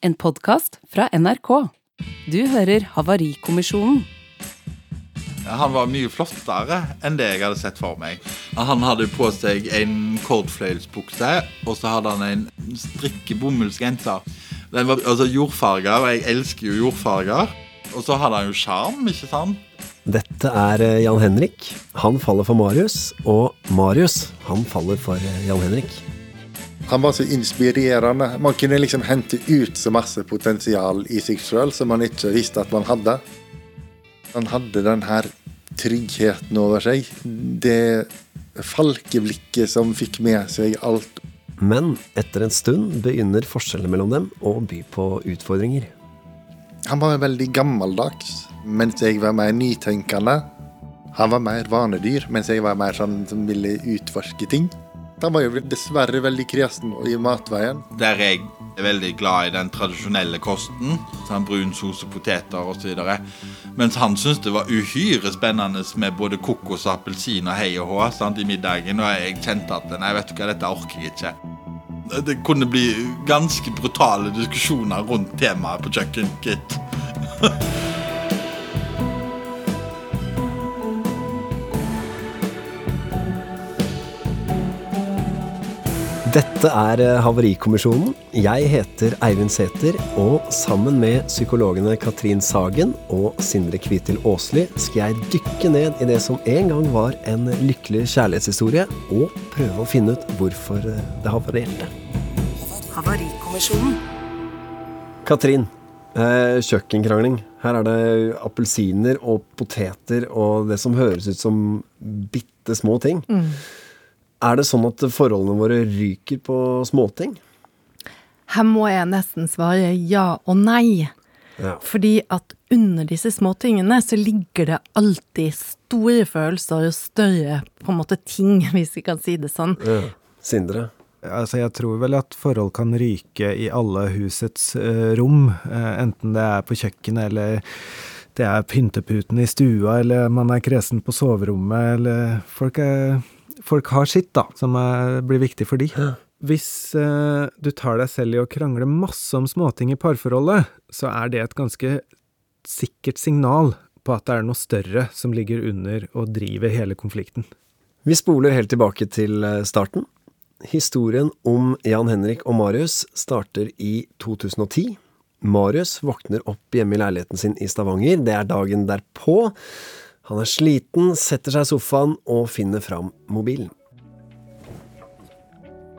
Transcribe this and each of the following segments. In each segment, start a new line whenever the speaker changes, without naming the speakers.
en podkast fra NRK. Du hører Havarikommisjonen.
Han var mye flottere enn det jeg hadde sett for meg. Han hadde på seg en kordfløyelsbukse, og så hadde han en strikkebomullsgenser. Den var altså jordfarger, og jeg elsker jo jordfarger. Og så hadde han jo sjarm, ikke sant?
Dette er eh, Jan Henrik. Han faller for Marius, og Marius han faller for eh, Jan Henrik.
Han var så inspirerende. Man kunne liksom hente ut så masse potensial i seg sjøl som man ikke visste at man hadde. Han hadde den her tryggheten over seg. Det falkeblikket som fikk med seg alt.
Men etter en stund begynner forskjellene mellom dem å by på utfordringer.
Han var veldig gammeldags, mens jeg var mer nytenkende. Han var mer vanedyr, mens jeg var mer sånn som ville utforske ting. Han var jo dessverre veldig kresen i matveien.
Der jeg er veldig glad i den tradisjonelle kosten. Sånn brun sos og poteter osv. Mens han syntes det var uhyre spennende med både kokos, appelsin og hei og hå sant, i middagen. Og jeg kjente at nei, vet du hva, dette orker jeg ikke. Det kunne bli ganske brutale diskusjoner rundt temaet på kjøkkenet.
Dette er eh, Havarikommisjonen. Jeg heter Eivind Sæther, og sammen med psykologene Katrin Sagen og Sindre Kvitil Aasli skal jeg dykke ned i det som en gang var en lykkelig kjærlighetshistorie, og prøve å finne ut hvorfor eh, det havarerte.
Havarikommisjonen.
Katrin, eh, kjøkkenkrangling. Her er det appelsiner og poteter og det som høres ut som bitte små ting. Er det sånn at forholdene våre ryker på småting?
Her må jeg nesten svare ja og nei.
Ja.
Fordi at under disse småtingene så ligger det alltid store følelser og større på en måte ting, hvis vi kan si det sånn.
ja. Sindre?
Altså, jeg tror vel at forhold kan ryke i alle husets uh, rom, uh, enten det er på kjøkkenet eller det er pynteputen i stua, eller man er kresen på soverommet, eller folk, er, folk har sitt, da, som er, blir viktig for de. Hvis eh, du tar deg selv i å krangle masse om småting i parforholdet, så er det et ganske sikkert signal på at det er noe større som ligger under og driver hele konflikten.
Vi spoler helt tilbake til eh, starten. Historien om Jan Henrik og Marius starter i 2010. Marius våkner opp hjemme i leiligheten sin i Stavanger. Det er dagen derpå. Han er sliten, setter seg i sofaen og finner fram mobilen.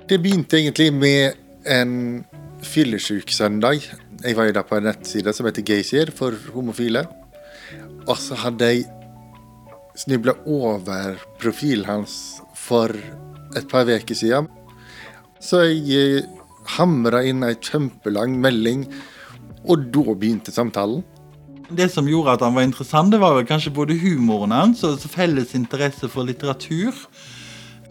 Det begynte egentlig med en fyllesyk søndag. Jeg var jo da på en nettside som heter Geysir for homofile. Og så hadde jeg snubla over profilen hans for et par uker siden. Så jeg hamra inn ei kjempelang melding, og da begynte samtalen.
Det som gjorde at han var interessant, det var vel kanskje både humoren hans og felles interesse for litteratur.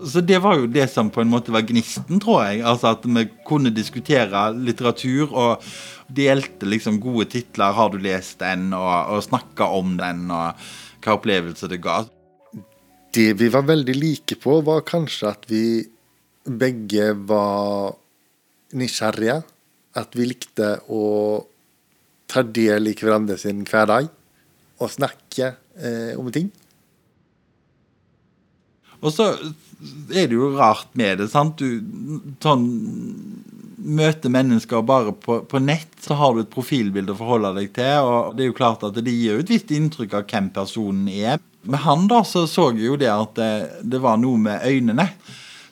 Så det var jo det som på en måte var gnisten, tror jeg. Altså At vi kunne diskutere litteratur og delte liksom gode titler. Har du lest den? Og, og snakka om den, og hva opplevelse det ga.
Det vi var veldig like på, var kanskje at vi begge var nysgjerrige. At vi likte å ta del i hverandre sin hverdag og snakke eh, om ting.
Og så er det jo rart med det, sant. Du sånn møter mennesker bare på, på nett, så har du et profilbilde å forholde deg til. Og det er jo klart at det gir jo et visst inntrykk av hvem personen er. Med han da, så så jeg jo det at det, det var noe med øynene.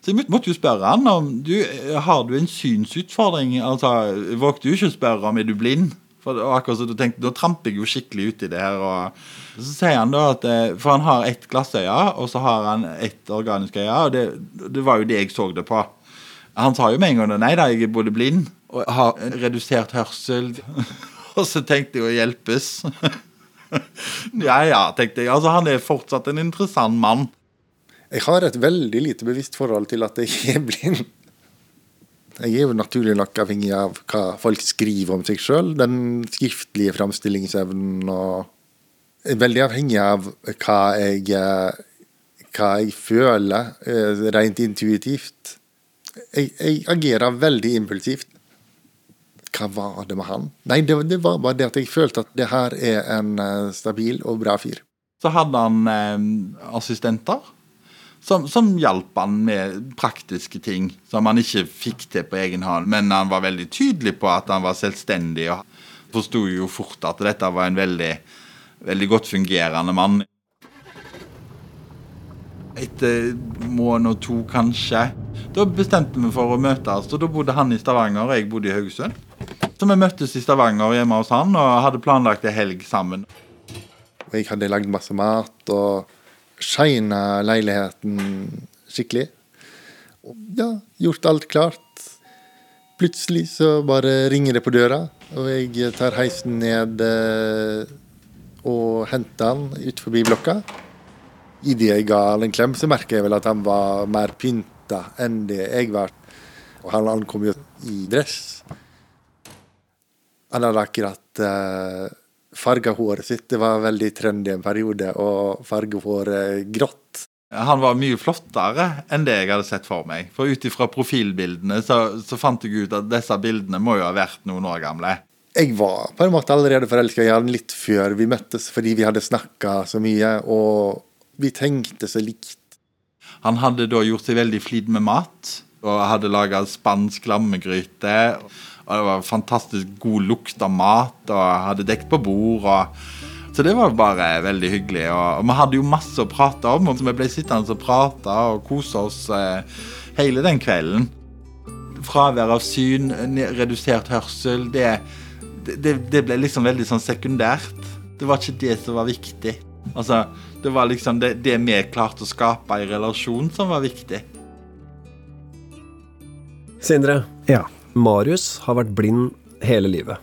Så jeg måtte jo spørre han om du, har du en synsutfordring. Altså, jeg jo ikke å spørre om er du blind. For akkurat så du tenkte, Da tramper jeg jo skikkelig uti det her. og Så sier han da at eh, For han har ett glassøye, og så har han ett organisk øye. Og det, det var jo det jeg så det på. Han sa jo med en gang nei da, jeg er både blind og har redusert hørsel. og så tenkte jeg å hjelpes. ja ja, tenkte jeg. Altså, han er fortsatt en interessant mann.
Jeg har et veldig lite bevisst forhold til at jeg er blind. Jeg er jo naturlig nok avhengig av hva folk skriver om seg sjøl. Den skriftlige framstillingsevnen og Jeg er veldig avhengig av hva jeg, eh, hva jeg føler, eh, rent intuitivt. Jeg, jeg agerer veldig impulsivt. hva var det med han? Nei, det, det var bare det at jeg følte at det her er en eh, stabil og bra fyr.
Så hadde han eh, assistenter som, som hjalp han med praktiske ting som han ikke fikk til på egen hånd. Men han var veldig tydelig på at han var selvstendig, og forsto jo fort at dette var en veldig, veldig godt fungerende mann. Etter måned og to, kanskje. Da bestemte vi for å møtes, og da bodde han i Stavanger, og jeg bodde i Haugesund. Så vi møttes i Stavanger hjemme hos han og hadde planlagt en helg sammen.
Jeg hadde lagd masse mat og shina leiligheten skikkelig. Ja, gjort alt klart. Plutselig så bare ringer det på døra, og jeg tar heisen ned eh, og henter han ut forbi blokka. Idet jeg ga han en klem, så merker jeg vel at han var mer pynta enn det jeg var. Og han ankom jo i dress. Han hadde akkurat uh, farga håret sitt. Det var veldig trendy en periode å farge håret grått.
Han var mye flottere enn det jeg hadde sett for meg. For ut ifra profilbildene så, så, fant jeg ut at disse bildene må jo ha vært noen år gamle.
Jeg var på en måte allerede forelska i han litt før vi møttes, fordi vi hadde snakka så mye, og vi tenkte så likt.
Han hadde da gjort seg veldig flid med mat, og hadde laga spansk lammegryte. Og det var fantastisk god lukt av mat, og hadde dekt på bord. Og, så det var bare veldig hyggelig. Og, vi hadde jo masse å prate om, og vi ble sittende og prate og kose oss eh, hele den kvelden. Fravær av syn, redusert hørsel, det, det, det ble liksom veldig sånn sekundært. Det var ikke det som var viktig. Altså, det var liksom det, det vi klarte å skape i relasjon, som var viktig.
Sindre,
Ja.
Marius har vært blind hele livet.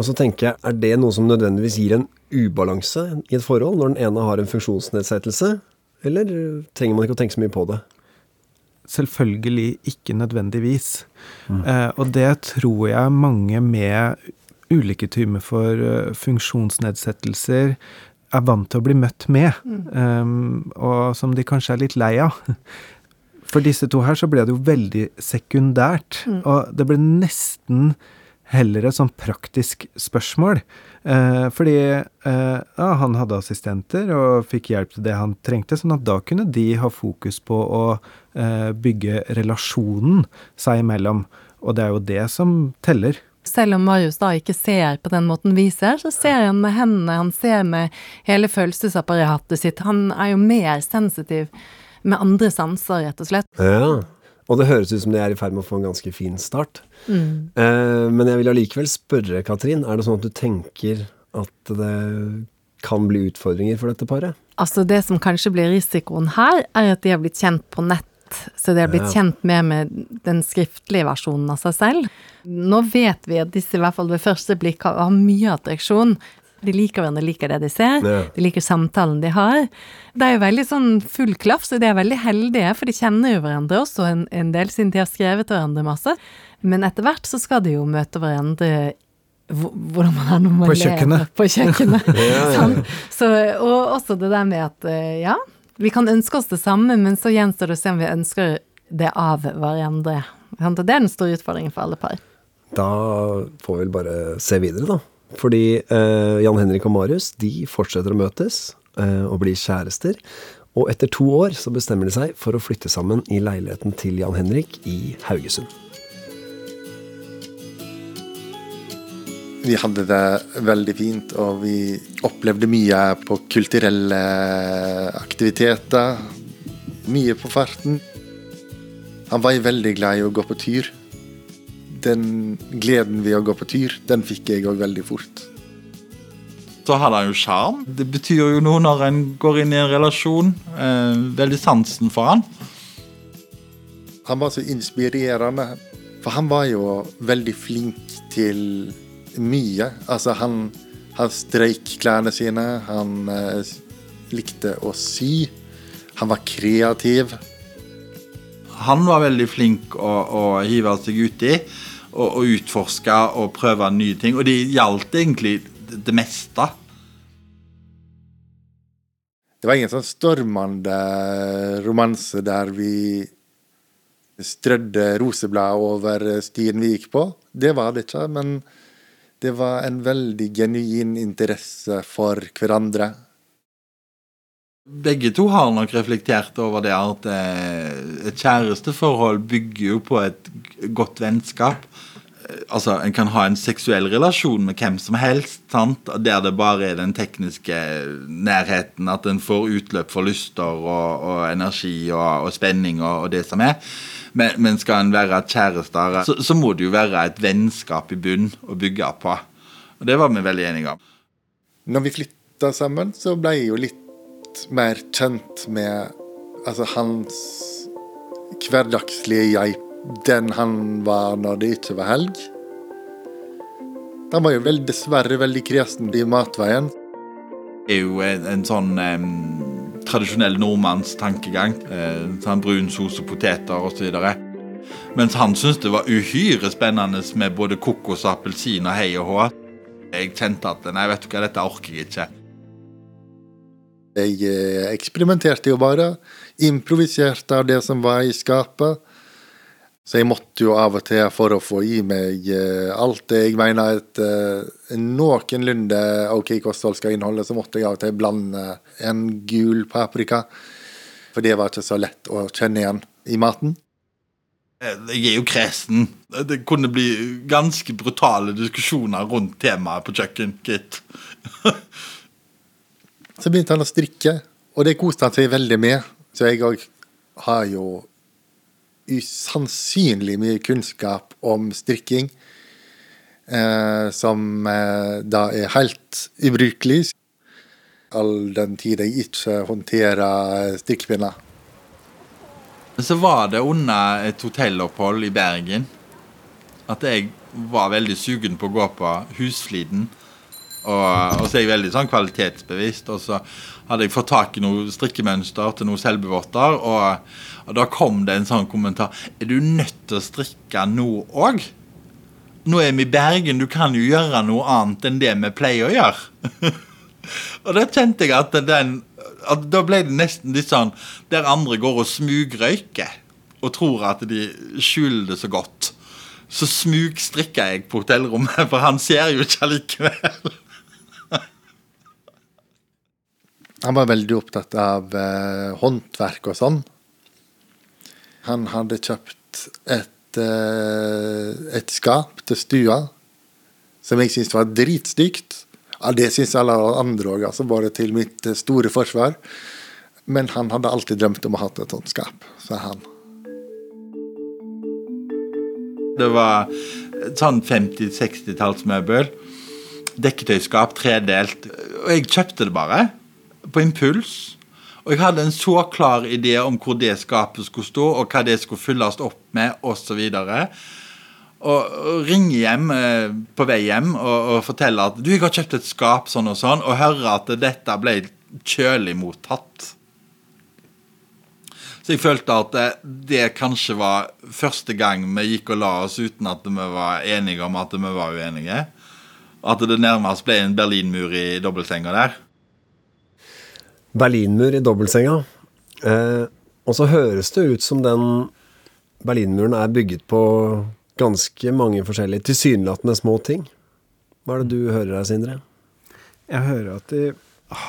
Og så tenker jeg, er det noe som nødvendigvis gir en ubalanse i et forhold, når den ene har en funksjonsnedsettelse? Eller trenger man ikke å tenke så mye på det?
Selvfølgelig ikke nødvendigvis. Eh, og det tror jeg mange med ulike typer for eh, funksjonsnedsettelser er vant til å bli møtt med, um, og som de kanskje er litt lei av. For disse to her så ble det jo veldig sekundært, og det ble nesten heller et sånn praktisk spørsmål. Eh, fordi eh, ja, han hadde assistenter og fikk hjelp til det han trengte, sånn at da kunne de ha fokus på å eh, bygge relasjonen seg imellom. Og det er jo det som teller.
Selv om Marius da ikke ser på den måten vi ser, så ser han med hendene, han ser med hele følelsesapparatet sitt. Han er jo mer sensitiv med andre sanser, rett og slett.
Ja. Og det høres ut som de er i ferd med å få en ganske fin start. Eh, men jeg vil allikevel spørre, Katrin, er det sånn at du tenker at det kan bli utfordringer for dette paret?
Altså det som kanskje blir risikoen her, er at de har blitt kjent på nett. Så de har blitt
Ja.
kjent mer med den skriftlige versjonen av seg selv. Nå vet vi at disse i hvert fall ved første blikk har, har mye attraksjon. De liker hverandre, liker det de ser.
Ja.
De liker samtalen de har. Det er jo veldig sånn full klaff, så de er veldig heldige, for de kjenner jo hverandre også en, en del, siden de har skrevet hverandre masse. Men etter hvert så skal de jo møte hverandre hvordan man er når man
På
lever
kjøkkenet.
På kjøkkenet.
Ja, ja.
Sant? Så, og også det der med at eh, ja, vi kan ønske oss det samme, men så gjenstår det å se om vi ønsker det av hverandre. Det er den store utfordringen for alle par.
Da får vi vel bare se videre, da. Fordi eh, Jan Henrik og Marius de fortsetter å møtes eh, og blir kjærester. Og etter to år så bestemmer de seg for å flytte sammen i leiligheten til Jan Henrik i Haugesund.
Vi hadde det veldig fint, og vi opplevde mye på kulturelle aktiviteter. Mye på farten. Han var veldig glad i å gå på tur. Den gleden ved å gå på tur, den fikk jeg òg veldig fort.
Så hadde han jo sjarm. Det betyr jo noe når en går inn i en relasjon. Eh, veldig sansen for han.
Han var så inspirerende, for han var jo veldig flink til mye. Altså, han, han strøyk klærne sine, han eh, likte å sy. Han var kreativ.
Han var veldig flink å, å hive seg uti og, og utforske og prøve nye ting. Og det gjaldt egentlig det, meste.
Det var ingen sånn stormende romanse der vi strødde roseblad over stien vi gikk på. Det var det ikke, men det var en veldig genuin interesse for hverandre.
Begge to har nok reflektert over det at eh, et kjæresteforhold bygger jo på et godt vennskap. Eh, Altså, En kan ha en seksuell relasjon med hvem som helst, sant? der det bare er den tekniske nærheten, at en får utløp for lyster og, og energi og, og spenning og, og det som er. Men, men skal en være kjærester, så, så må det jo være et vennskap i bunn å bygge på. Og Det var vi veldig enige om.
Når vi flytta sammen, så ble jeg jo litt mer kjent med altså, hans hverdagslige jeg, den han var når det ikke var helg. Han var jo vel, dessverre veldig kresen i matveien.
Det er jo en, en sånn em, tradisjonell nordmannstankegang. Eh, sånn brun sos og poteter osv. Mens han syntes det var uhyre spennende med både kokos, og appelsin og hei og hå. Jeg kjente at nei, vet du hva, dette orker jeg ikke.
Jeg eh, eksperimenterte jo bare. Improviserte av det som var i skapet. Så jeg måtte jo av og til, for å få i meg eh, alt det jeg mener et eh, noenlunde OK kosthold skal inneholde, så måtte jeg av og til blande en gul paprika. For det var ikke så lett å kjenne igjen i maten.
Jeg er jo kresen. Det kunne bli ganske brutale diskusjoner rundt temaet på kjøkken, gitt.
Så begynte han å strikke, og det koste han seg veldig med. Så jeg òg har jo usannsynlig mye kunnskap om strikking. Eh, som eh, da er helt ubrukelig. All den tid jeg ikke håndterer strikkepinner.
Så var det under et hotellopphold i Bergen at jeg var veldig sugen på å gå på Husfliden. Og, og så er jeg veldig sånn kvalitetsbevisst. Og så hadde jeg fått tak i noe strikkemønster til noen selbuvotter. og, og da kom det en sånn kommentar Er du nødt til å strikke nå òg? Nå er vi i Bergen, du kan jo gjøre noe annet enn det vi pleier å gjøre. og da kjente jeg at den at Da ble det nesten litt sånn der andre går og smugrøyker og tror at de skjuler det så godt. Så smugstrikker jeg på hotellrommet, for han ser jo ikke allikevel.
Han var veldig opptatt av eh, håndverk og sånn. Han hadde kjøpt et, eh, et skap til stua som jeg syntes var dritstygt. Ja, det syns alle andre òg, altså, bare til mitt eh, store forsvar. Men han hadde alltid drømt om å ha et sånt skap, sa han.
Det var sånn 50-60-tallsmøbel. Dekketøyskap, tredelt. Og jeg kjøpte det bare. På impuls. Og jeg hadde en så klar idé om hvor det skapet skulle stå, og hva det skulle fylles opp med, osv. Og, og ringe hjem eh, på vei hjem og, og fortelle at du, jeg har kjøpt et skap sånn og sånn, og høre at dette ble kjølig mottatt. Så jeg følte at det, det kanskje var første gang vi gikk og la oss uten at vi var enige om at vi var uenige. At det nærmest ble en berlinmur i dobbeltsenga der.
Berlinmur i dobbeltsenga. Eh, og så høres det ut som den Berlinmuren er bygget på ganske mange forskjellige tilsynelatende små ting. Hva er det du hører her, Sindre?
Jeg hører at de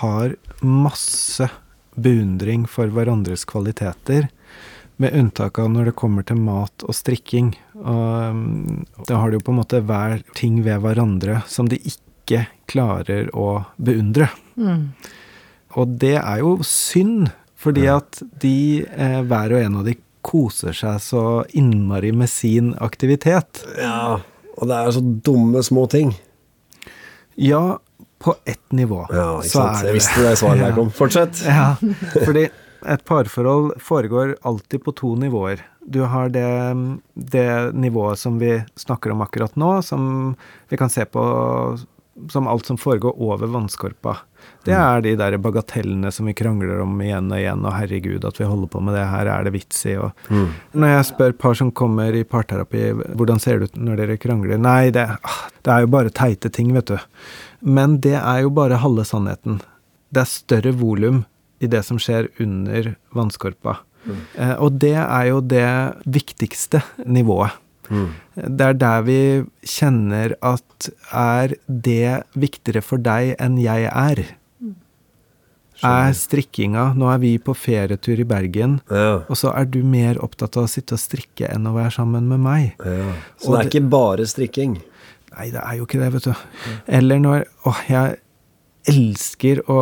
har masse beundring for hverandres kvaliteter, med unntak av når det kommer til mat og strikking. Og da har de jo på en måte hver ting ved hverandre som de ikke klarer å beundre.
Mm.
Og det er jo synd, fordi at de, eh, hver og en av de koser seg så innmari med sin aktivitet.
Ja, og det er så dumme små ting.
Ja, på ett nivå.
Ja, ikke
så
sant. Jeg visste det svaret der kom. Fortsett.
Ja, fordi et parforhold foregår alltid på to nivåer. Du har det, det nivået som vi snakker om akkurat nå, som vi kan se på som alt som foregår over vannskorpa. Det
Mm.
er de der bagatellene som vi krangler om igjen og igjen, og herregud, at vi holder på med det her, er det vits i? Og
Mm.
når jeg spør par som kommer i parterapi, hvordan ser det ut når dere krangler? Nei, det, ah, det er jo bare teite ting, vet du. Men det er jo bare halve sannheten. Det er større volum i det som skjer under vannskorpa. Eh, og det er jo det viktigste nivået. Det er der vi kjenner at er det viktigere for deg enn jeg er? Er strikkinga Nå er vi på ferietur i Bergen,
Ja,
og så er du mer opptatt av å sitte og strikke enn å være sammen med meg.
ja. Så
Og
det er ikke bare strikking?
Nei, det er jo ikke det, vet du. Eller når Åh, jeg elsker å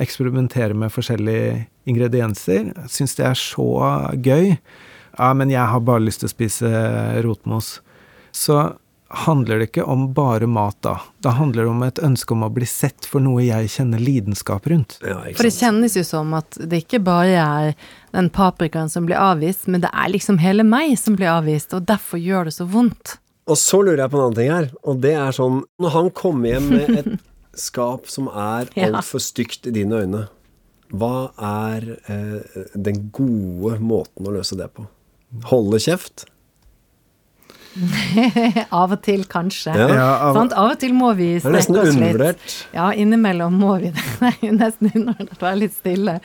eksperimentere med forskjellige ingredienser. Syns det er så gøy. Ja, men jeg har bare lyst til å spise rotmos. Så handler det ikke om bare mat da. Da handler det om et ønske om å bli sett for noe jeg kjenner lidenskap rundt.
Ja,
For det kjennes jo som at det ikke bare er den paprikaen som blir avvist, men det er liksom hele meg som blir avvist, og derfor gjør det så vondt.
Og så lurer jeg på en annen ting her, og det er sånn Når han kommer hjem med et skap som er altfor stygt i dine øyne, hva er eh, den gode måten å løse det på? Holde kjeft?
Av og til, kanskje.
Ja.
Ja, av-
Sånn, Av og til må vi
Det er nesten
strekke oss litt.
undervurdert.
Ja, innimellom må vi det. Det er nesten undervurdert være litt stille.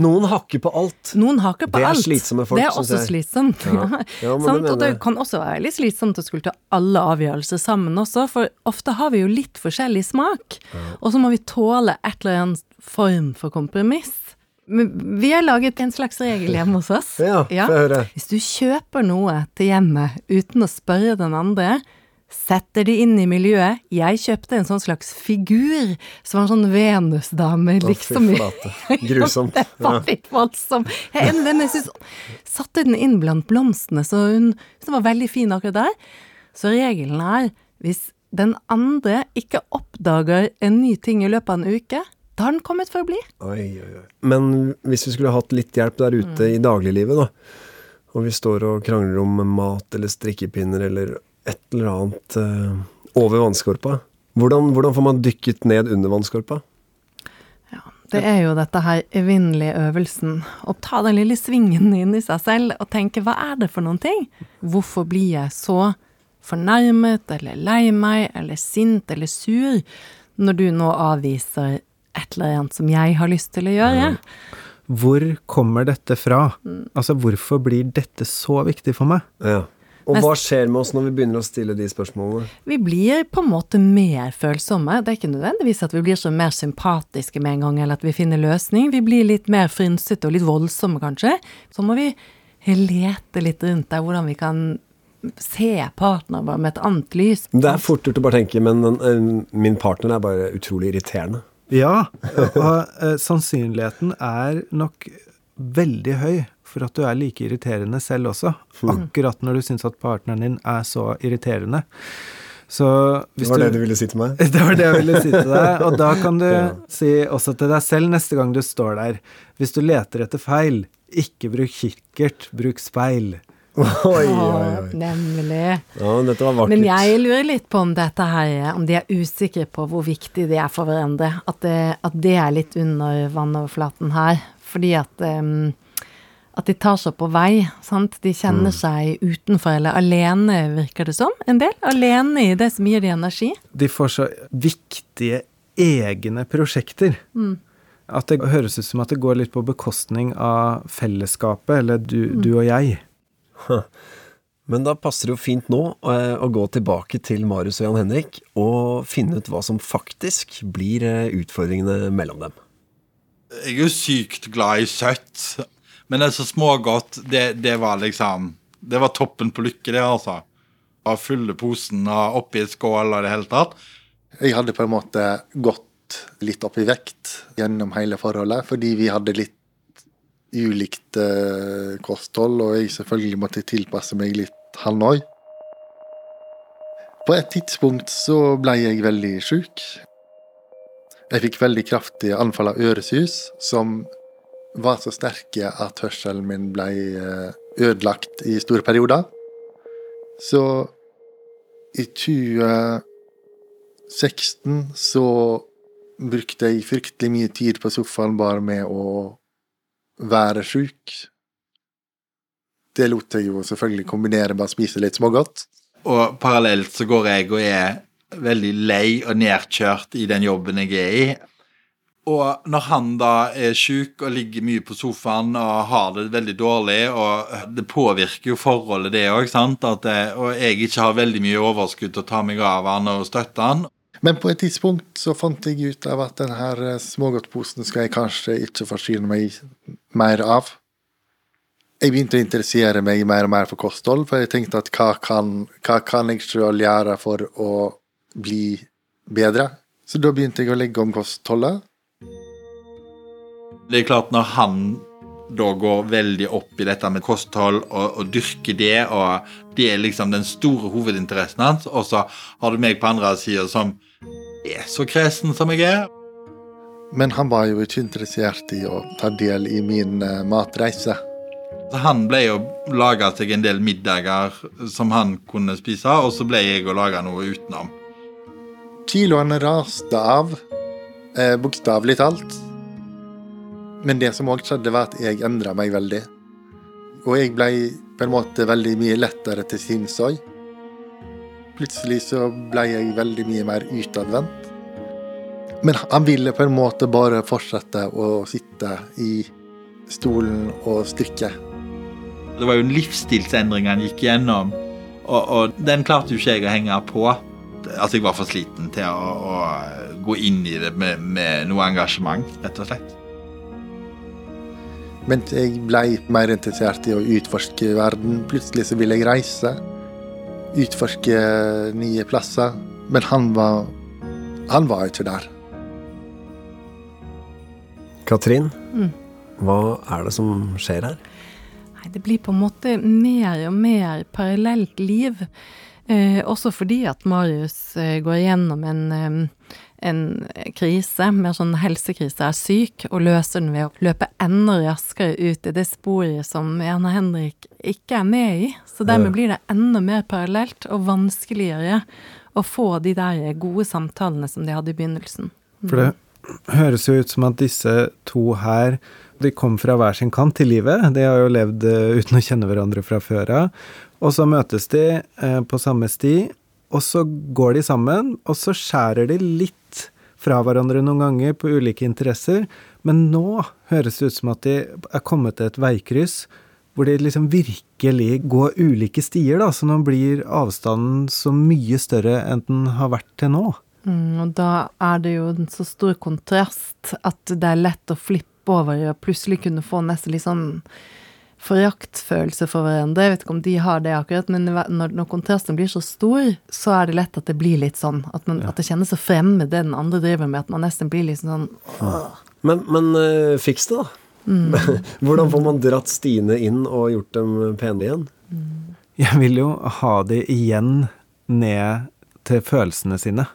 Noen hakker på alt.
Noen hakker på
Det er
alt.
slitsomme folk,
Det er også slitsomt.
Ja. Ja, sånn, det
Og det kan også være litt slitsomt å skulle ta alle avgjørelser sammen også, for ofte har vi jo litt forskjellig smak. Og så må vi tåle et eller annet form for kompromiss. Vi har laget en slags regel hjemme hos oss.
Ja, ja.
Hvis du kjøper noe til hjemmet uten å spørre den andre, setter det inn i miljøet. Jeg kjøpte en sånn slags figur som var en sånn Venus-dame,
Å, fy
liksom.
flate. Grusomt.
det var litt voldsomt. Jeg jeg synes Satte den inn blant blomstene, så hun så var veldig fin akkurat der. Så regelen er hvis den andre ikke oppdager en ny ting i løpet av en uke, da har den kommet for å bli.
Oi, oi, oi. Men hvis vi skulle hatt litt hjelp der ute i dagliglivet, da, og vi står og krangler om mat eller strikkepinner eller et eller annet uh, over vannskorpa, hvordan, hvordan får man dykket ned under vannskorpa?
Ja, Det er jo dette her evinnelige øvelsen. Å ta den lille svingen inn i seg selv og tenke hva er det for noen ting? Hvorfor blir jeg så fornærmet eller lei meg eller sint eller sur når du nå avviser et eller annet som jeg har lyst til å gjøre?
Hvor kommer dette fra? Altså, hvorfor blir dette så viktig for meg?
Ja. Og hva skjer med oss når vi begynner å stille de spørsmålene?
Vi blir på en måte mer følsomme. Det er ikke nødvendigvis at vi blir så mer sympatiske med en gang, eller at vi finner løsning. Vi blir litt mer frynsete og litt voldsomme, kanskje. Så må vi lete litt rundt der, hvordan vi kan se partneren vår med et annet lys.
Det er fort gjort å bare tenke, men min partner er bare utrolig irriterende.
Ja, og eh, sannsynligheten er nok veldig høy for at du er like irriterende selv også. Akkurat når du syns at partneren din er så irriterende. Så hvis
Det var
du,
det du ville si til meg?
Det var det jeg ville si til deg. Og da kan du
Ja.
si også til deg selv neste gang du står der. Hvis du leter etter feil, ikke bruk kikkert, bruk speil.
Oi, oi, oi.
nemlig.
Ja, dette var vakkert.
Men jeg lurer litt på om dette her, om de er usikre på hvor viktig det er for hverandre. At det, at det er litt under vannoverflaten her. Fordi at um, at de tar seg på vei. sant? De kjenner seg utenfor eller alene, virker det som. En del. Alene i det som gir de energi.
De får så viktige egne prosjekter. At det høres ut som at det går litt på bekostning av fellesskapet, eller du, du og jeg.
Men da passer det jo fint nå eh, å gå tilbake til Marius og Jan Henrik og finne ut hva som faktisk blir eh, utfordringene mellom dem.
Jeg er jo sykt glad i søtt, men det er så smågodt. Det, det var liksom Det var toppen på lykke, det, altså. Å fylle posen og oppi skål og det hele tatt.
Jeg hadde på en måte gått litt opp i vekt gjennom hele forholdet, fordi vi hadde litt ulikt eh, kosthold, og jeg selvfølgelig måtte tilpasse meg litt, han òg. På et tidspunkt så ble jeg veldig sjuk. Jeg fikk veldig kraftige anfall av øresus, som var så sterke at hørselen min ble eh, ødelagt i store perioder. Så i 2016 så brukte jeg fryktelig mye tid på sofaen bare med å være sjuk. Det lot jeg jo selvfølgelig kombinere med å spise litt smågodt.
Og parallelt så går jeg og er veldig lei og nedkjørt i den jobben jeg er i. Og når han da er sjuk og ligger mye på sofaen og har det veldig dårlig, og det påvirker jo forholdet, det òg, og jeg ikke har veldig mye overskudd til å ta meg av han og støtte han.
Men på et tidspunkt så fant jeg ut av at denne smågodtposen skal jeg kanskje ikke forsyne meg mer av. Jeg begynte å interessere meg mer og mer for kosthold, for jeg tenkte at hva kan, hva kan jeg sjøl gjøre for å bli bedre? Så da begynte jeg å legge om kostholdet.
Det er klart, når han da går veldig opp i dette med kosthold og, og dyrker det, og det er liksom den store hovedinteressen hans, og så har du meg på andre sida som er så kresen som jeg er.
Men han var jo ikke interessert i å ta del i min uh, matreise.
Han ble jo laga seg en del middager som han kunne spise, og så ble jeg å lage noe utenom.
Kiloene raste av, eh, bokstavelig talt. Men det som òg skjedde, var at jeg endra meg veldig. Og jeg ble på en måte veldig mye lettere til sinns òg. Plutselig så ble jeg veldig mye mer utadvendt. Men han ville på en måte bare fortsette å sitte i stolen og strikke.
Det var jo en livsstilsendring han gikk gjennom, og, og den klarte jo ikke jeg å henge på. Altså, jeg var for sliten til å, å gå inn i det med, med noe engasjement, rett og slett.
Men jeg ble mer interessert i å utforske verden. Plutselig så ville jeg reise. Utforske nye plasser. Men han var Han var ikke der.
Katrin,
Mm.
hva er det som skjer her?
Nei, det blir på en måte mer og mer parallelt liv. Eh, også fordi at Marius eh, går gjennom en, eh, en krise, mer sånn helsekrise, er syk, og løser den ved å løpe enda raskere ut i det sporet som Erna Henrik ikke er med i. Så dermed blir det enda mer parallelt og vanskeligere å få de der gode samtalene som de hadde i begynnelsen.
For det høres jo ut som at disse to her de kom fra hver sin kant til livet. De har jo levd eh, uten å kjenne hverandre fra før av. Og så møtes de eh, på samme sti, og så går de sammen, og så skjærer de litt fra hverandre noen ganger på ulike interesser. Men nå høres det ut som at de er kommet til et veikryss hvor de liksom virkelig går ulike stier, da. Så nå blir avstanden så mye større enn den har vært til nå.
Mm, og da er det jo en så stor kontrast at det er lett å flippe over og plutselig kunne få nesten litt sånn foraktfølelse for hverandre. Jeg vet ikke om de har det akkurat, men når, når kontrasten blir så stor, så er det lett at det blir litt sånn. At, man, at det kjennes så fremmed det den andre driver med, at man nesten blir litt sånn åh.
Men, men eh, fiks det, da. Hvordan får man dratt Stine inn og gjort dem pene igjen?
Jeg vil jo ha de igjen ned til følelsene sine.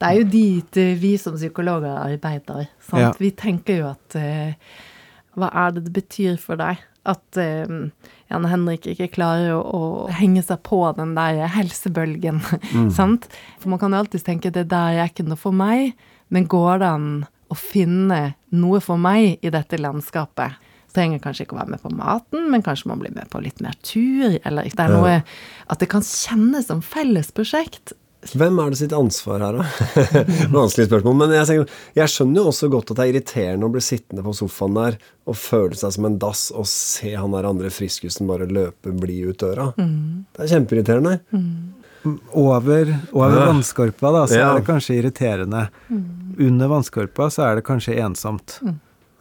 Det er jo dit vi som psykologer arbeider.
Ja.
Vi tenker jo at uh, Hva er det det betyr for deg at eh, Jan Henrik ikke klarer å, å henge seg på den der helsebølgen? sant? For man kan jo alltids tenke det der er ikke noe for meg, men går det an å finne noe for meg i dette landskapet? Trenger kanskje ikke å være med på maten, men kanskje man blir med på litt mer tur, eller det er noe At det kan kjennes som fellesprosjekt.
Hvem er det sitt ansvar her, da? Vanskelig spørsmål. Men jeg, tenker, jeg skjønner jo også godt at det er irriterende å bli sittende på sofaen der og føle seg som en dass og se han der andre friskusen bare løpe blid ut døra. Det er kjempeirriterende.
Over, over
Ja.
vannskorpa, da, så
Ja.
er det kanskje irriterende. Under vannskorpa så er det kanskje ensomt.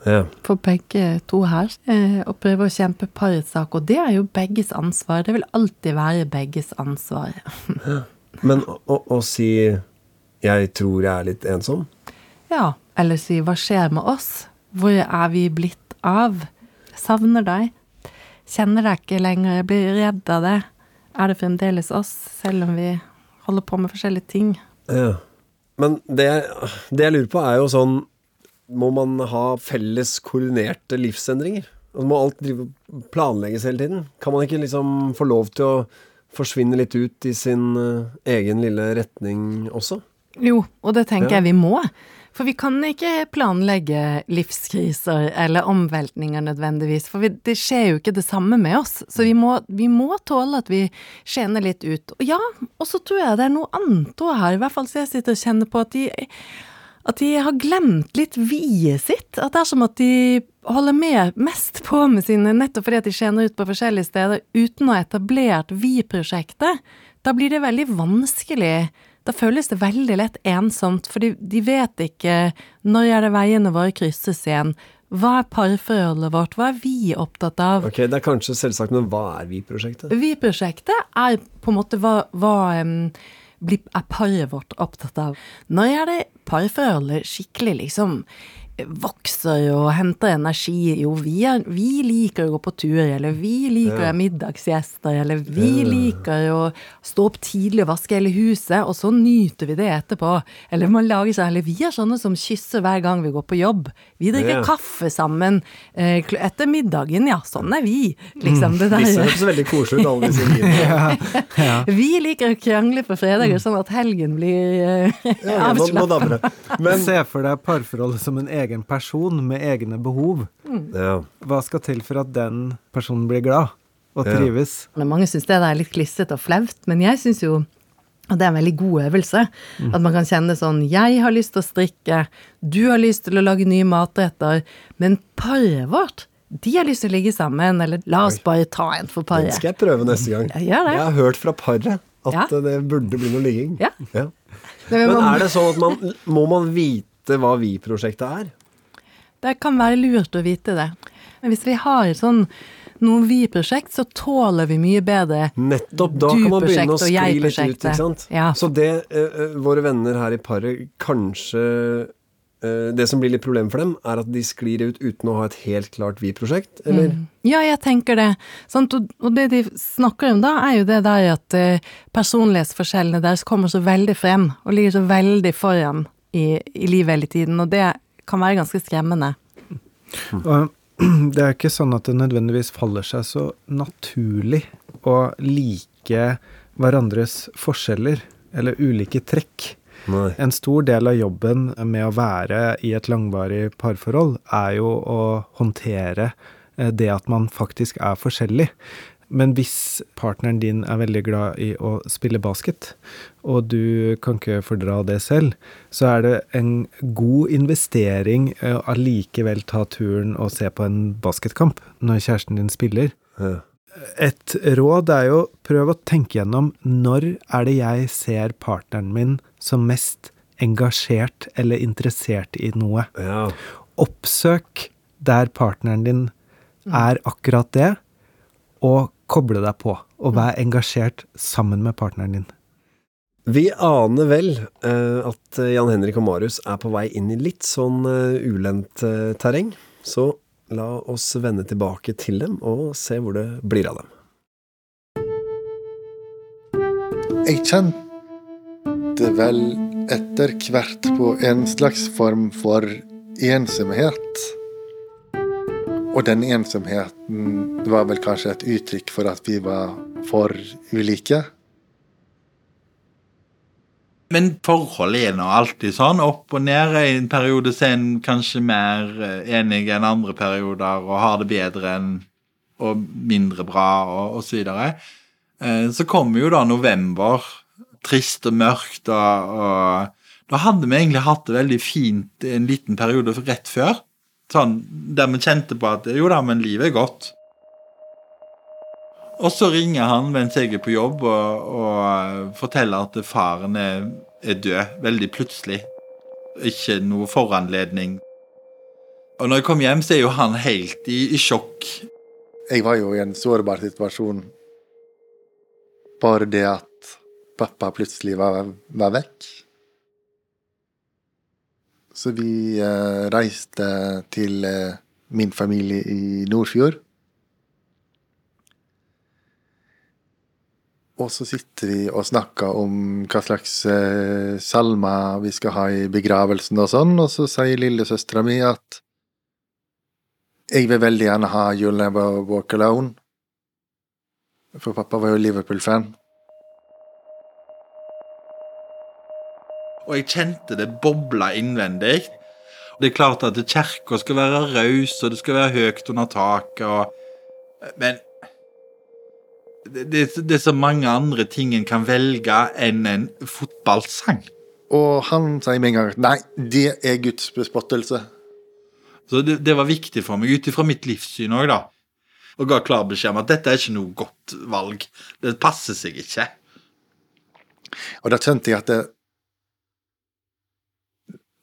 Ja.
for begge to her Og å prøve å kjempe parets sak, og det er jo begges ansvar. Det vil alltid være begges ansvar.
Men å, å, å si 'jeg tror jeg er litt ensom',
Ja, eller si 'hva skjer med oss'? Hvor er vi blitt av? Savner deg. Kjenner deg ikke lenger, jeg blir redd av det. Er det fremdeles oss, selv om vi holder på med forskjellige ting?
Ja. Men det, det jeg lurer på er jo sånn Må man ha felles koordinerte livsendringer? Og må alt planlegges hele tiden? Kan man ikke liksom få lov til å forsvinne litt ut i sin eh, egen lille retning også?
Jo, og det tenker
Ja.
jeg vi må. For vi kan ikke planlegge livskriser eller omveltninger nødvendigvis, for vi, det skjer jo ikke det samme med oss. Så vi må, vi må tåle at vi skjener litt ut. Og ja, og så tror jeg det er noe annet òg her, i hvert fall så jeg sitter og kjenner på at de at de har glemt litt vi-et sitt. At det er som at de holder med mest på med sine, nettopp fordi at de tjener ut på forskjellige steder uten å ha etablert vi-prosjektet. Da blir det veldig vanskelig. Da føles det veldig lett ensomt, for de, vet ikke når er det veiene våre krysses igjen. Hva er parforholdet vårt, hva er vi opptatt av?
Ok, Det er kanskje selvsagt, men hva er Vi-prosjektet?
Vi-prosjektet er på en måte hva, hva er paret vårt opptatt av. Når er det parforholdet skikkelig liksom vokser og henter energi? Jo, vi, er, vi liker å gå på tur, eller vi liker å ha middagsgjester, eller vi liker å stå opp tidlig og vaske hele huset, og så nyter vi det etterpå. Eller man lager seg, eller vi er sånne som kysser hver gang vi går på jobb. Vi drikker
Ja.
kaffe sammen eh, etter middagen, ja, sånn er vi. Liksom det der.
Disse høres veldig koselige ut, alle disse videoene.
Vi liker å krangle på fredager, sånn at helgen blir
Ja, dabber det. Men
Se for deg parforholdet som en egen person med egne behov.
ja.
Hva skal til for at den personen blir glad og
Ja.
trives?
Mange syns det er litt klissete og flaut, men jeg syns jo og det er en veldig god øvelse. At man kan kjenne sånn Jeg har lyst til å strikke, du har lyst til å lage nye matretter, men paret vårt, de har lyst til å ligge sammen, eller la oss bare ta en for
Den skal jeg prøve neste gang.
Jeg, gjør det.
Jeg har hørt fra paret at
Ja.
det burde bli noe ligging.
Ja.
Ja.
Men
Men er det sånn at man må man vite hva Vi-prosjektet er?
Det kan være lurt å vite det. Men hvis vi har sånn noe vi-prosjekt, så tåler vi mye bedre
Nettopp. Da kan man begynne å
Du-prosjektet og
skli litt ut,
jeg-prosjektet.
ikke sant?
Ja.
Så det eh, eh, våre venner her i paret kanskje eh, Det som blir litt problem for dem, er at de sklir ut uten å ha et helt klart Vi-prosjekt, eller?
Ja, jeg tenker det. Sant? Og, og det de snakker om da, er jo det der at eh, personlighetsforskjellene deres kommer så veldig frem, og ligger så veldig foran i, i livet hele tiden, og det kan være ganske skremmende.
Og det er ikke sånn at det nødvendigvis faller seg så naturlig å like hverandres forskjeller eller ulike trekk.
Nei.
En stor del av jobben med å være i et langvarig parforhold er jo å håndtere eh, det at man faktisk er forskjellig. Men hvis partneren din er veldig glad i å spille basket, og du kan ikke fordra det selv, så er det en god investering å allikevel ta turen og se på en basketkamp når kjæresten din spiller.
Ja.
Et råd er jo prøv å tenke gjennom når er det jeg ser partneren min som mest engasjert eller interessert i noe.
ja.
Oppsøk der partneren din er akkurat det, og koble deg på. Og vær engasjert sammen med partneren din.
Vi aner vel uh, at Jan Henrik og Marius er på vei inn i litt sånn uh, ulendt uh, terreng, så la oss vende tilbake til dem og se hvor det blir av dem.
Jeg kjente vel etter hvert på en slags form for ensomhet. Og den ensomheten var vel kanskje et uttrykk for at vi var for ulike.
Men forholdet er nå alltid sånn, opp og ned. I en periode er en kanskje mer eh, enig enn andre perioder og har det bedre enn og mindre bra og, osv. så. Eh, Så kommer jo da november, trist og mørkt, og, og da hadde vi egentlig hatt det veldig fint en liten periode rett før. Sånn, der vi kjente på at jo da, men livet er godt. Og så ringer han mens jeg er på jobb og, og forteller at faren er, er død, veldig plutselig. Ikke noe foranledning. Og når jeg kom hjem, så er jo han helt i, i sjokk.
Jeg var jo i en sårbar situasjon. Bare det at pappa plutselig var, var vekk. Så vi eh, reiste til eh, min familie i Nordfjord. Og så sitter vi og snakker om hva slags eh, salmer vi skal ha i begravelsen og sånn, og så sier lillesøstera mi at jeg vil veldig gjerne ha You'll Never Walk Alone. For pappa var jo Liverpool-fan.
Og jeg kjente det bobla innvendig. Det er klart at kirka skal være raus, og det skal være høyt under taket, og Men det, det, er så mange andre ting en kan velge enn en fotballsang.
Og han sier med en gang nei, det er Guds bespottelse.
Så det, det var viktig for meg, ut ifra mitt livssyn òg, da. Og ga klar beskjed om at dette er ikke noe godt valg. Det passer seg ikke.
Og da kjente jeg at det,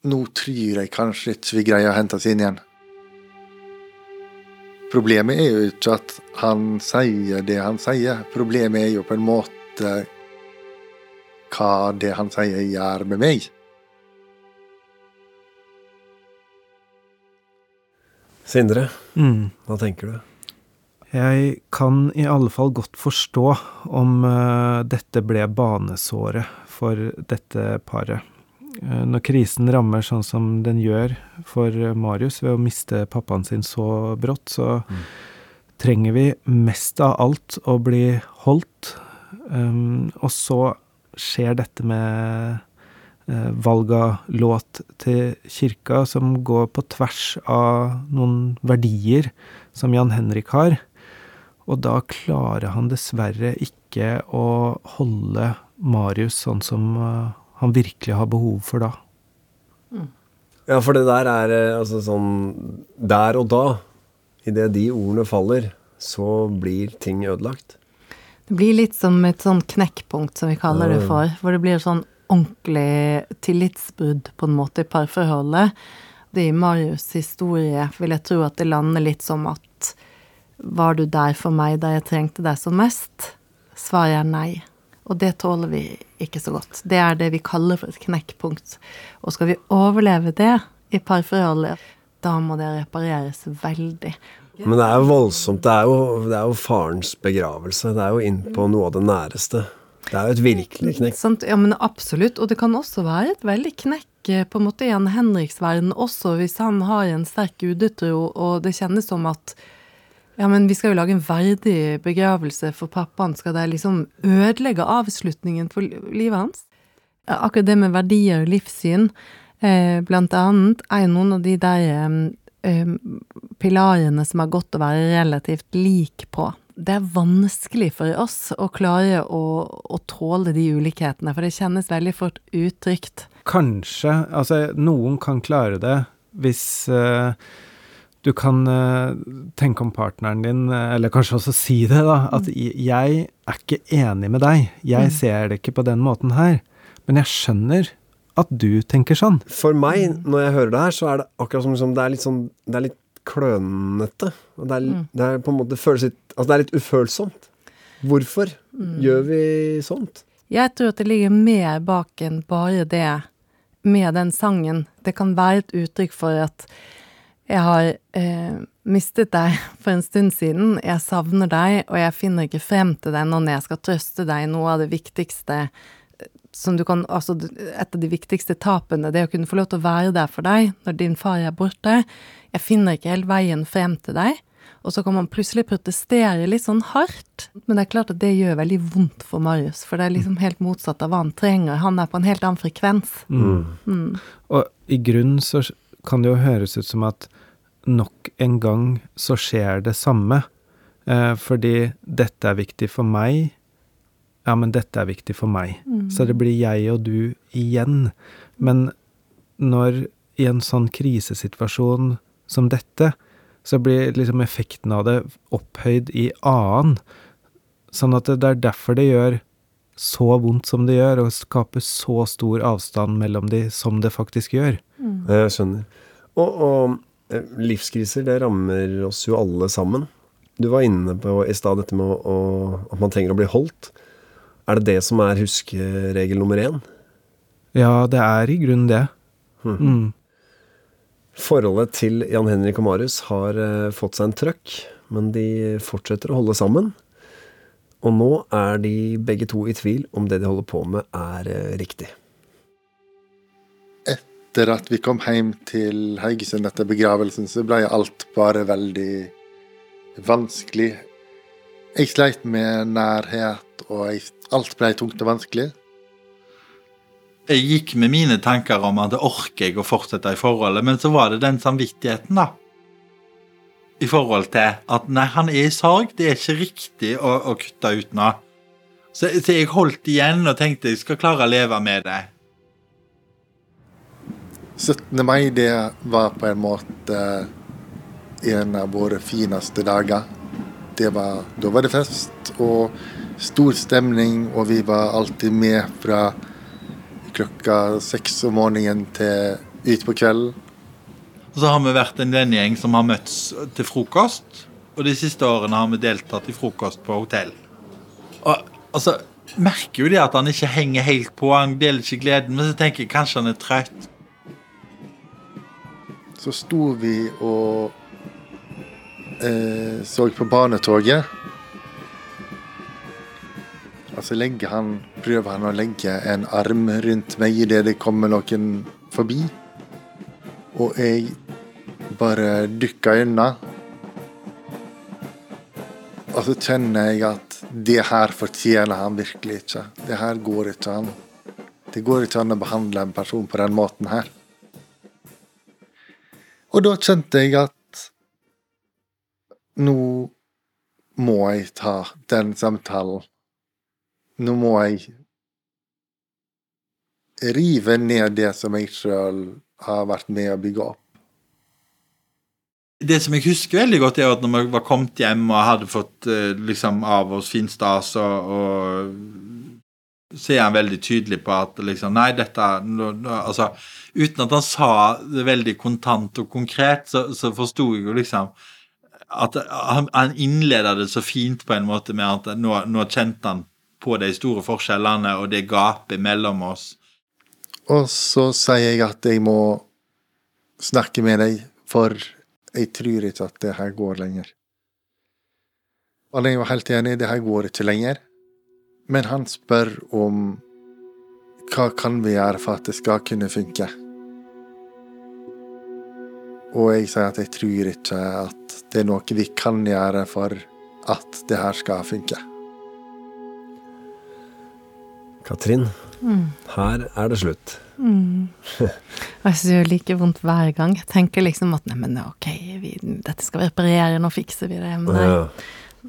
nå tror jeg kanskje ikke vi greier å hente oss inn igjen. Problemet er jo ikke at han sier det han sier. Problemet er jo på en måte hva det han sier, gjør med meg.
Sindre,
Mm.
hva tenker du?
Jeg kan i alle fall godt forstå om eh, dette ble banesåret for dette paret. Eh, når krisen rammer sånn som den gjør for eh, Marius ved å miste pappaen sin så brått, så trenger vi mest av alt å bli holdt. Um, og så skjer dette med uh, valg av låt til kirka som går på tvers av noen verdier som Jan Henrik har. Og da klarer han dessverre ikke å holde Marius sånn som eh, han virkelig har behov for da.
Ja, for det der er eh, altså sånn Der og da, idet de ordene faller, så blir ting ødelagt.
Det blir litt som et sånn knekkpunkt, som vi kaller det for. Hvor det blir sånn ordentlig tillitsbrudd på en måte i parforholdet. Det I Marius' historie vil jeg tro at det lander litt som at Var du der for meg da jeg trengte deg som mest? Svaret er nei. Og det tåler vi ikke så godt. Det er det vi kaller for et knekkpunkt. Og skal vi overleve det i parforholdet, da må det repareres veldig.
Men det er jo voldsomt. Det er jo, det er jo farens begravelse. Det er jo inn på noe av det næreste. Det er jo et virkelig knekk.
Sant? Ja, men absolutt. Og det kan også være et veldig knekk eh, på en måte i en Henriks verden, også hvis han har en sterk gudetro, og det kjennes som at ja, men vi skal jo lage en verdig begravelse for pappaen. Skal det liksom ødelegge avslutningen for livet hans? Akkurat det med verdier og livssyn, eh, blant annet, er jo noen av de der eh, eh, pilarene som er godt å være relativt lik på. Det er vanskelig for oss å klare å, å tåle de ulikhetene, for det kjennes veldig fort utrygt.
Kanskje, altså noen kan klare det hvis eh, du kan eh, tenke om partneren din, eh, eller kanskje også si det, da, at
Mm.
jeg er ikke enig med deg. Jeg ser det ikke på den måten her. Men jeg skjønner at du tenker sånn.
For meg, når jeg hører det her, så er det akkurat som liksom, det er litt sånn Det er litt klønete. Og det er, det er på en måte føles litt Altså, det er litt ufølsomt. Hvorfor gjør vi sånt?
Jeg tror at det ligger mer bak enn bare det med den sangen. Det kan være et uttrykk for at jeg har eh, mistet deg for en stund siden, jeg savner deg, og jeg finner ikke frem til deg nå når jeg skal trøste deg. Noe av det viktigste eh, som du kan Altså et av de viktigste tapene, det å kunne få lov til å være der for deg når din far er borte. Jeg finner ikke helt veien frem til deg. Og så kan man plutselig protestere litt sånn hardt. Men det er klart at det gjør veldig vondt for Marius, for det er liksom helt motsatt av hva han trenger. Han er på en helt annen frekvens.
Og i grunnen så kan det jo høres ut som at nok en gang så skjer det samme. Eh, fordi dette er viktig for meg. Ja, men dette er viktig for meg. Så det blir jeg og du igjen. Men når i en sånn krisesituasjon som dette, så blir liksom effekten av det opphøyd i annen. Sånn at det, er derfor det gjør så vondt som det gjør, og skaper så stor avstand mellom de som det faktisk gjør.
Jeg skjønner. Og, og livskriser, det rammer oss jo alle sammen. Du var inne på i stad dette med å, at man trenger å bli holdt. Er det det som er huskeregel nummer én?
Ja, det er i grunnen det. Mm.
Forholdet til Jan Henrik og Marius har eh, fått seg en trøkk, men de fortsetter å holde sammen. Og nå er de begge to i tvil om det de holder på med, er eh, riktig.
Etter at vi kom hjem til Haugesund etter begravelsen, så ble alt bare veldig vanskelig. Jeg sleit med nærhet, og jeg, alt ble tungt og vanskelig.
Jeg gikk med mine tanker om at det orker jeg å fortsette i forholdet, men så var det den samvittigheten, da. I forhold til at nei, han er i sorg, det er ikke riktig å, å kutte ut nå. Så, så jeg holdt igjen og tenkte jeg skal klare å leve med det.
17. mai det var på en måte en av våre fineste dager. Var, da var det fest og stor stemning, og vi var alltid med fra klokka seks om morgenen til ut på kvelden.
Og så har vi vært en vennegjeng som har møtts til frokost. Og de siste årene har vi deltatt i frokost på hotell. Og altså, merker jo det at han ikke henger helt på, han deler ikke gleden, men så tenker jeg kanskje han er trøtt.
Så sto vi og eh, så på barnetoget. Og så legger han, prøver han å legge en arm rundt meg idet det kommer noen forbi. Og jeg bare dukker unna. Og så kjenner jeg at det her fortjener han virkelig ikke. Det her går ikke an. Det går ikke an å behandle en person på den måten her. Og da kjente jeg at nå må jeg ta den samtalen. Nå må jeg rive ned det som jeg sjøl har vært med å bygge opp.
Det som jeg husker veldig godt, er at når vi var kommet hjem og hadde fått eh, liksom av oss fin stas, og, og så er han veldig tydelig på at liksom Nei, dette Altså, uten at han sa det veldig kontant og konkret, så, så forsto jeg jo liksom at han, han innleda det så fint på en måte med at nå, nå kjente han på de store forskjellene og det gapet mellom oss.
Og så sier jeg at jeg må snakke med deg, for jeg tror ikke at det her går lenger. Og jeg var helt enig, det her går ikke lenger. Men han spør om hva kan vi gjøre for at det skal kunne funke. Og jeg sier at jeg tror ikke at det er noe vi kan gjøre for at det her skal funke.
Katrin, her er det slutt.
Mm. jeg syns det gjør like vondt hver gang. Jeg tenker liksom at nei, men ok, vi, dette skal vi reparere, nå fikser vi det. Men nei.
Ja.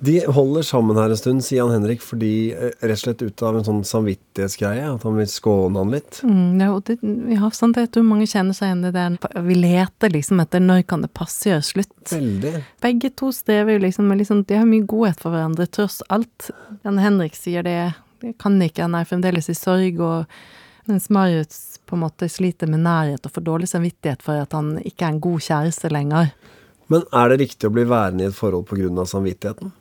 De holder sammen her en stund, sier han Henrik, fordi eh, rett og slett ut av en sånn samvittighetsgreie, at han vil skåne han litt.
Mm, ja, det, ja, sant, jeg tror mange kjenner seg igjen i det. Vi leter liksom etter når kan det passe gjøre slutt.
Veldig.
Begge to strever jo liksom med liksom De har mye godhet for hverandre, tross alt. Jan Henrik sier det, det kan ikke, han er fremdeles i sorg, og mens Marius på en måte sliter med nærhet og får dårlig samvittighet for at han ikke er en god kjæreste lenger.
Men er det riktig å bli værende i et forhold pga. samvittigheten?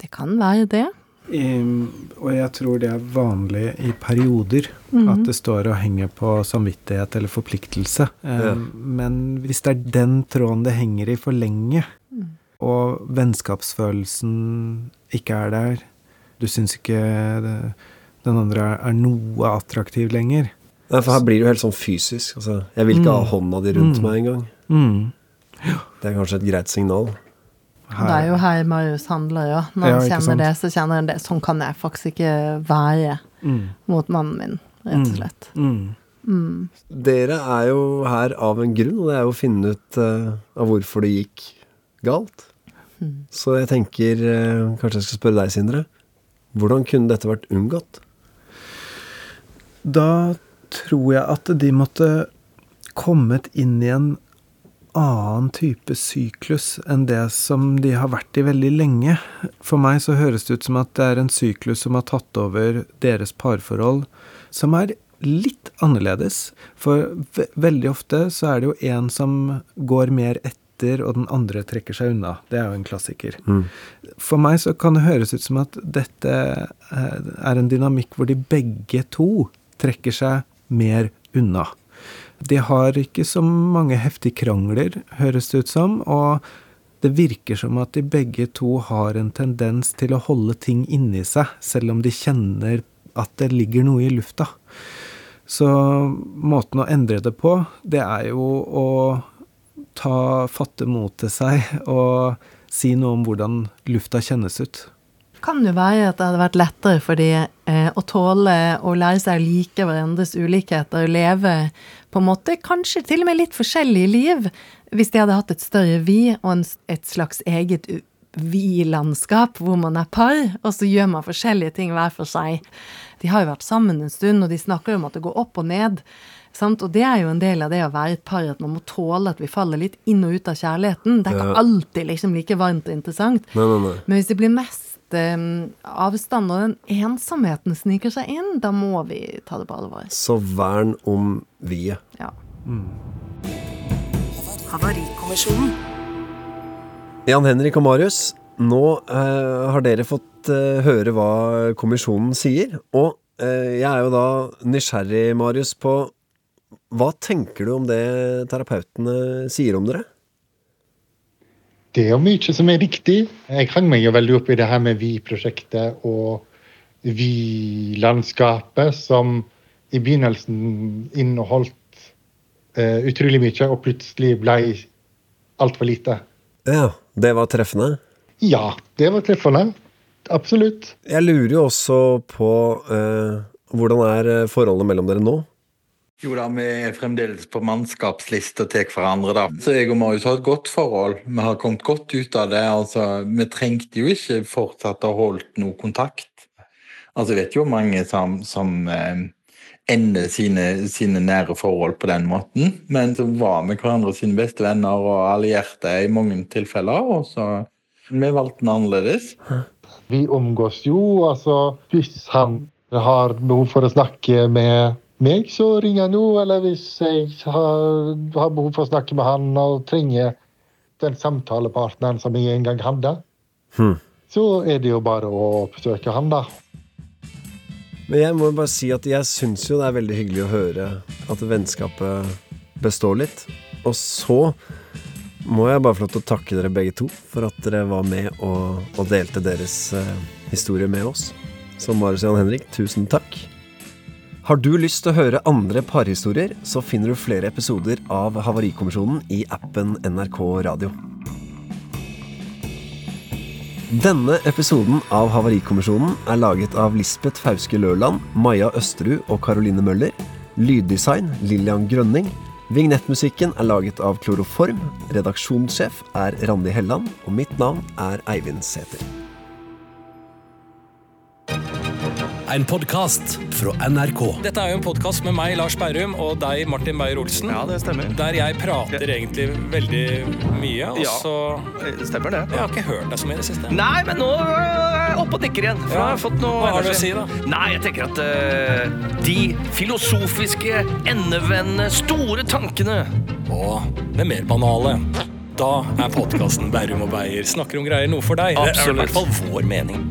Det kan være det.
Ehm, og jeg tror det er vanlig i perioder at det står og henger på samvittighet eller forpliktelse. Um,
Ja.
Men hvis det er den tråden det henger i for lenge, og vennskapsfølelsen ikke er der, du syns ikke det, den andre er, er noe attraktiv lenger
Nei, for her blir det jo helt sånn fysisk. Altså, jeg vil ikke ha
Mm.
hånda di rundt
Mm.
meg engang.
mm.
Det er kanskje et greit signal.
Det er jo her Marius handler, ja. Når
Ja,
han kjenner
sant?
det, så kjenner han det. Sånn kan jeg faktisk ikke være
Mm.
mot mannen min, rett og slett.
Mm.
Mm.
Dere er jo her av en grunn, og det er jo å finne ut uh, av hvorfor det gikk galt.
Mm.
Så jeg tenker uh, Kanskje jeg skal spørre deg, Sindre. Hvordan kunne dette vært unngått?
Da tror jeg at de måtte kommet inn i en annen type syklus enn det som de har vært i veldig lenge. For meg så høres det ut som at det er en syklus som har tatt over deres parforhold, som er litt annerledes. For ve veldig ofte så er det jo en som går mer etter, og den andre trekker seg unna. Det er jo en klassiker. For meg så kan det høres ut som at dette eh, er en dynamikk hvor de begge to trekker seg mer unna. De har ikke så mange heftige krangler, høres det ut som, og det virker som at de begge to har en tendens til å holde ting inni seg, selv om de kjenner at det ligger noe i lufta. Så måten å endre det på, det er jo å ta fatte mot til seg og si noe om hvordan lufta kjennes ut.
Kan jo være at det hadde vært lettere for de eh, å tåle å lære seg å like hverandres ulikheter og leve på en måte kanskje til og med litt forskjellige liv, hvis de hadde hatt et større vi og en, et slags eget vi-landskap, hvor man er par, og så gjør man forskjellige ting hver for seg. De har jo vært sammen en stund, og de snakker om at det går opp og ned. Sant? Og det er jo en del av det å være et par, at man må tåle at vi faller litt inn og ut av kjærligheten. Det er ikke alltid liksom like varmt og interessant.
Nei, nei, nei.
Men hvis det blir mest eh, avstand, og den ensomheten sniker seg inn, da må vi ta det på alvor.
Så vern om vi-et.
Ja.
Havarikommisjonen.
Jan Henrik og Marius, nå eh, har dere fått eh, høre hva kommisjonen sier. Og eh, jeg er jo da nysgjerrig, Marius, på hva tenker du om det terapeutene sier om dere?
Det er mye som er riktig. Jeg hang meg jo veldig opp i det her med Vi-prosjektet og Vi-landskapet, som i begynnelsen inneholdt uh, utrolig mye, og plutselig ble altfor lite.
Ja, det var treffende.
Ja, det var treffende. Absolutt.
Jeg lurer jo også på uh, hvordan er eh, forholdet mellom dere nå?
Jo da, vi er fremdeles på mannskapslista tar hverandre, da. Så jeg og Marius har et godt forhold. Vi har kommet godt ut av det. Altså, vi trengte jo ikke fortsatt å holdt noe kontakt. Altså, jeg vet jo mange som, som eh, ender sine, sine nære forhold på den måten. Men så var vi hverandre sine beste venner og allierte i mange tilfeller, og så vi valgte den annerledes.
Vi omgås jo, altså Hvis han har behov for å snakke med meg, så ringer han nå. Eller hvis jeg har, har behov for å snakke med han og trenger den samtalepartneren som jeg en gang hadde,
hmm.
så er det jo bare å oppsøke han, da.
Men jeg må bare si at jeg syns jo det er veldig hyggelig å høre at vennskapet består litt. Og så må jeg bare få lov til å takke dere begge to for at dere var med og, og delte deres eh, historie med oss. Så Marius Jan Henrik, tusen takk. Har du lyst til å høre andre parhistorier, så finner du flere episoder av Havarikommisjonen i appen NRK Radio. Denne episoden av Havarikommisjonen er laget av Lisbeth Fauske Løland, Maja Østerud og Caroline Møller. Lyddesign Lillian Grønning. Vignettmusikken er laget av Kloroform. Redaksjonssjef er Randi Helland, og mitt navn er Eivind Sæther.
En podkast fra NRK.
Dette er jo en podkast med meg, Lars Berrum, og deg, Martin Beyer-Olsen.
Ja, det stemmer.
Der jeg prater egentlig veldig mye, og
Ja.
så
Det Stemmer det.
Jeg har ikke hørt deg så mye i det siste.
Nei, men nå er jeg oppe og nikker igjen. For
Ja.
jeg har fått noe
Hva har du å
energi.
si, da?
Nei, jeg tenker at eh, de filosofiske, endevendende, store tankene
Og det mer banale. Da er podkasten Berrum og Beyer snakker om greier noe for deg. Det er i
Absolutt.
hvert fall vår mening.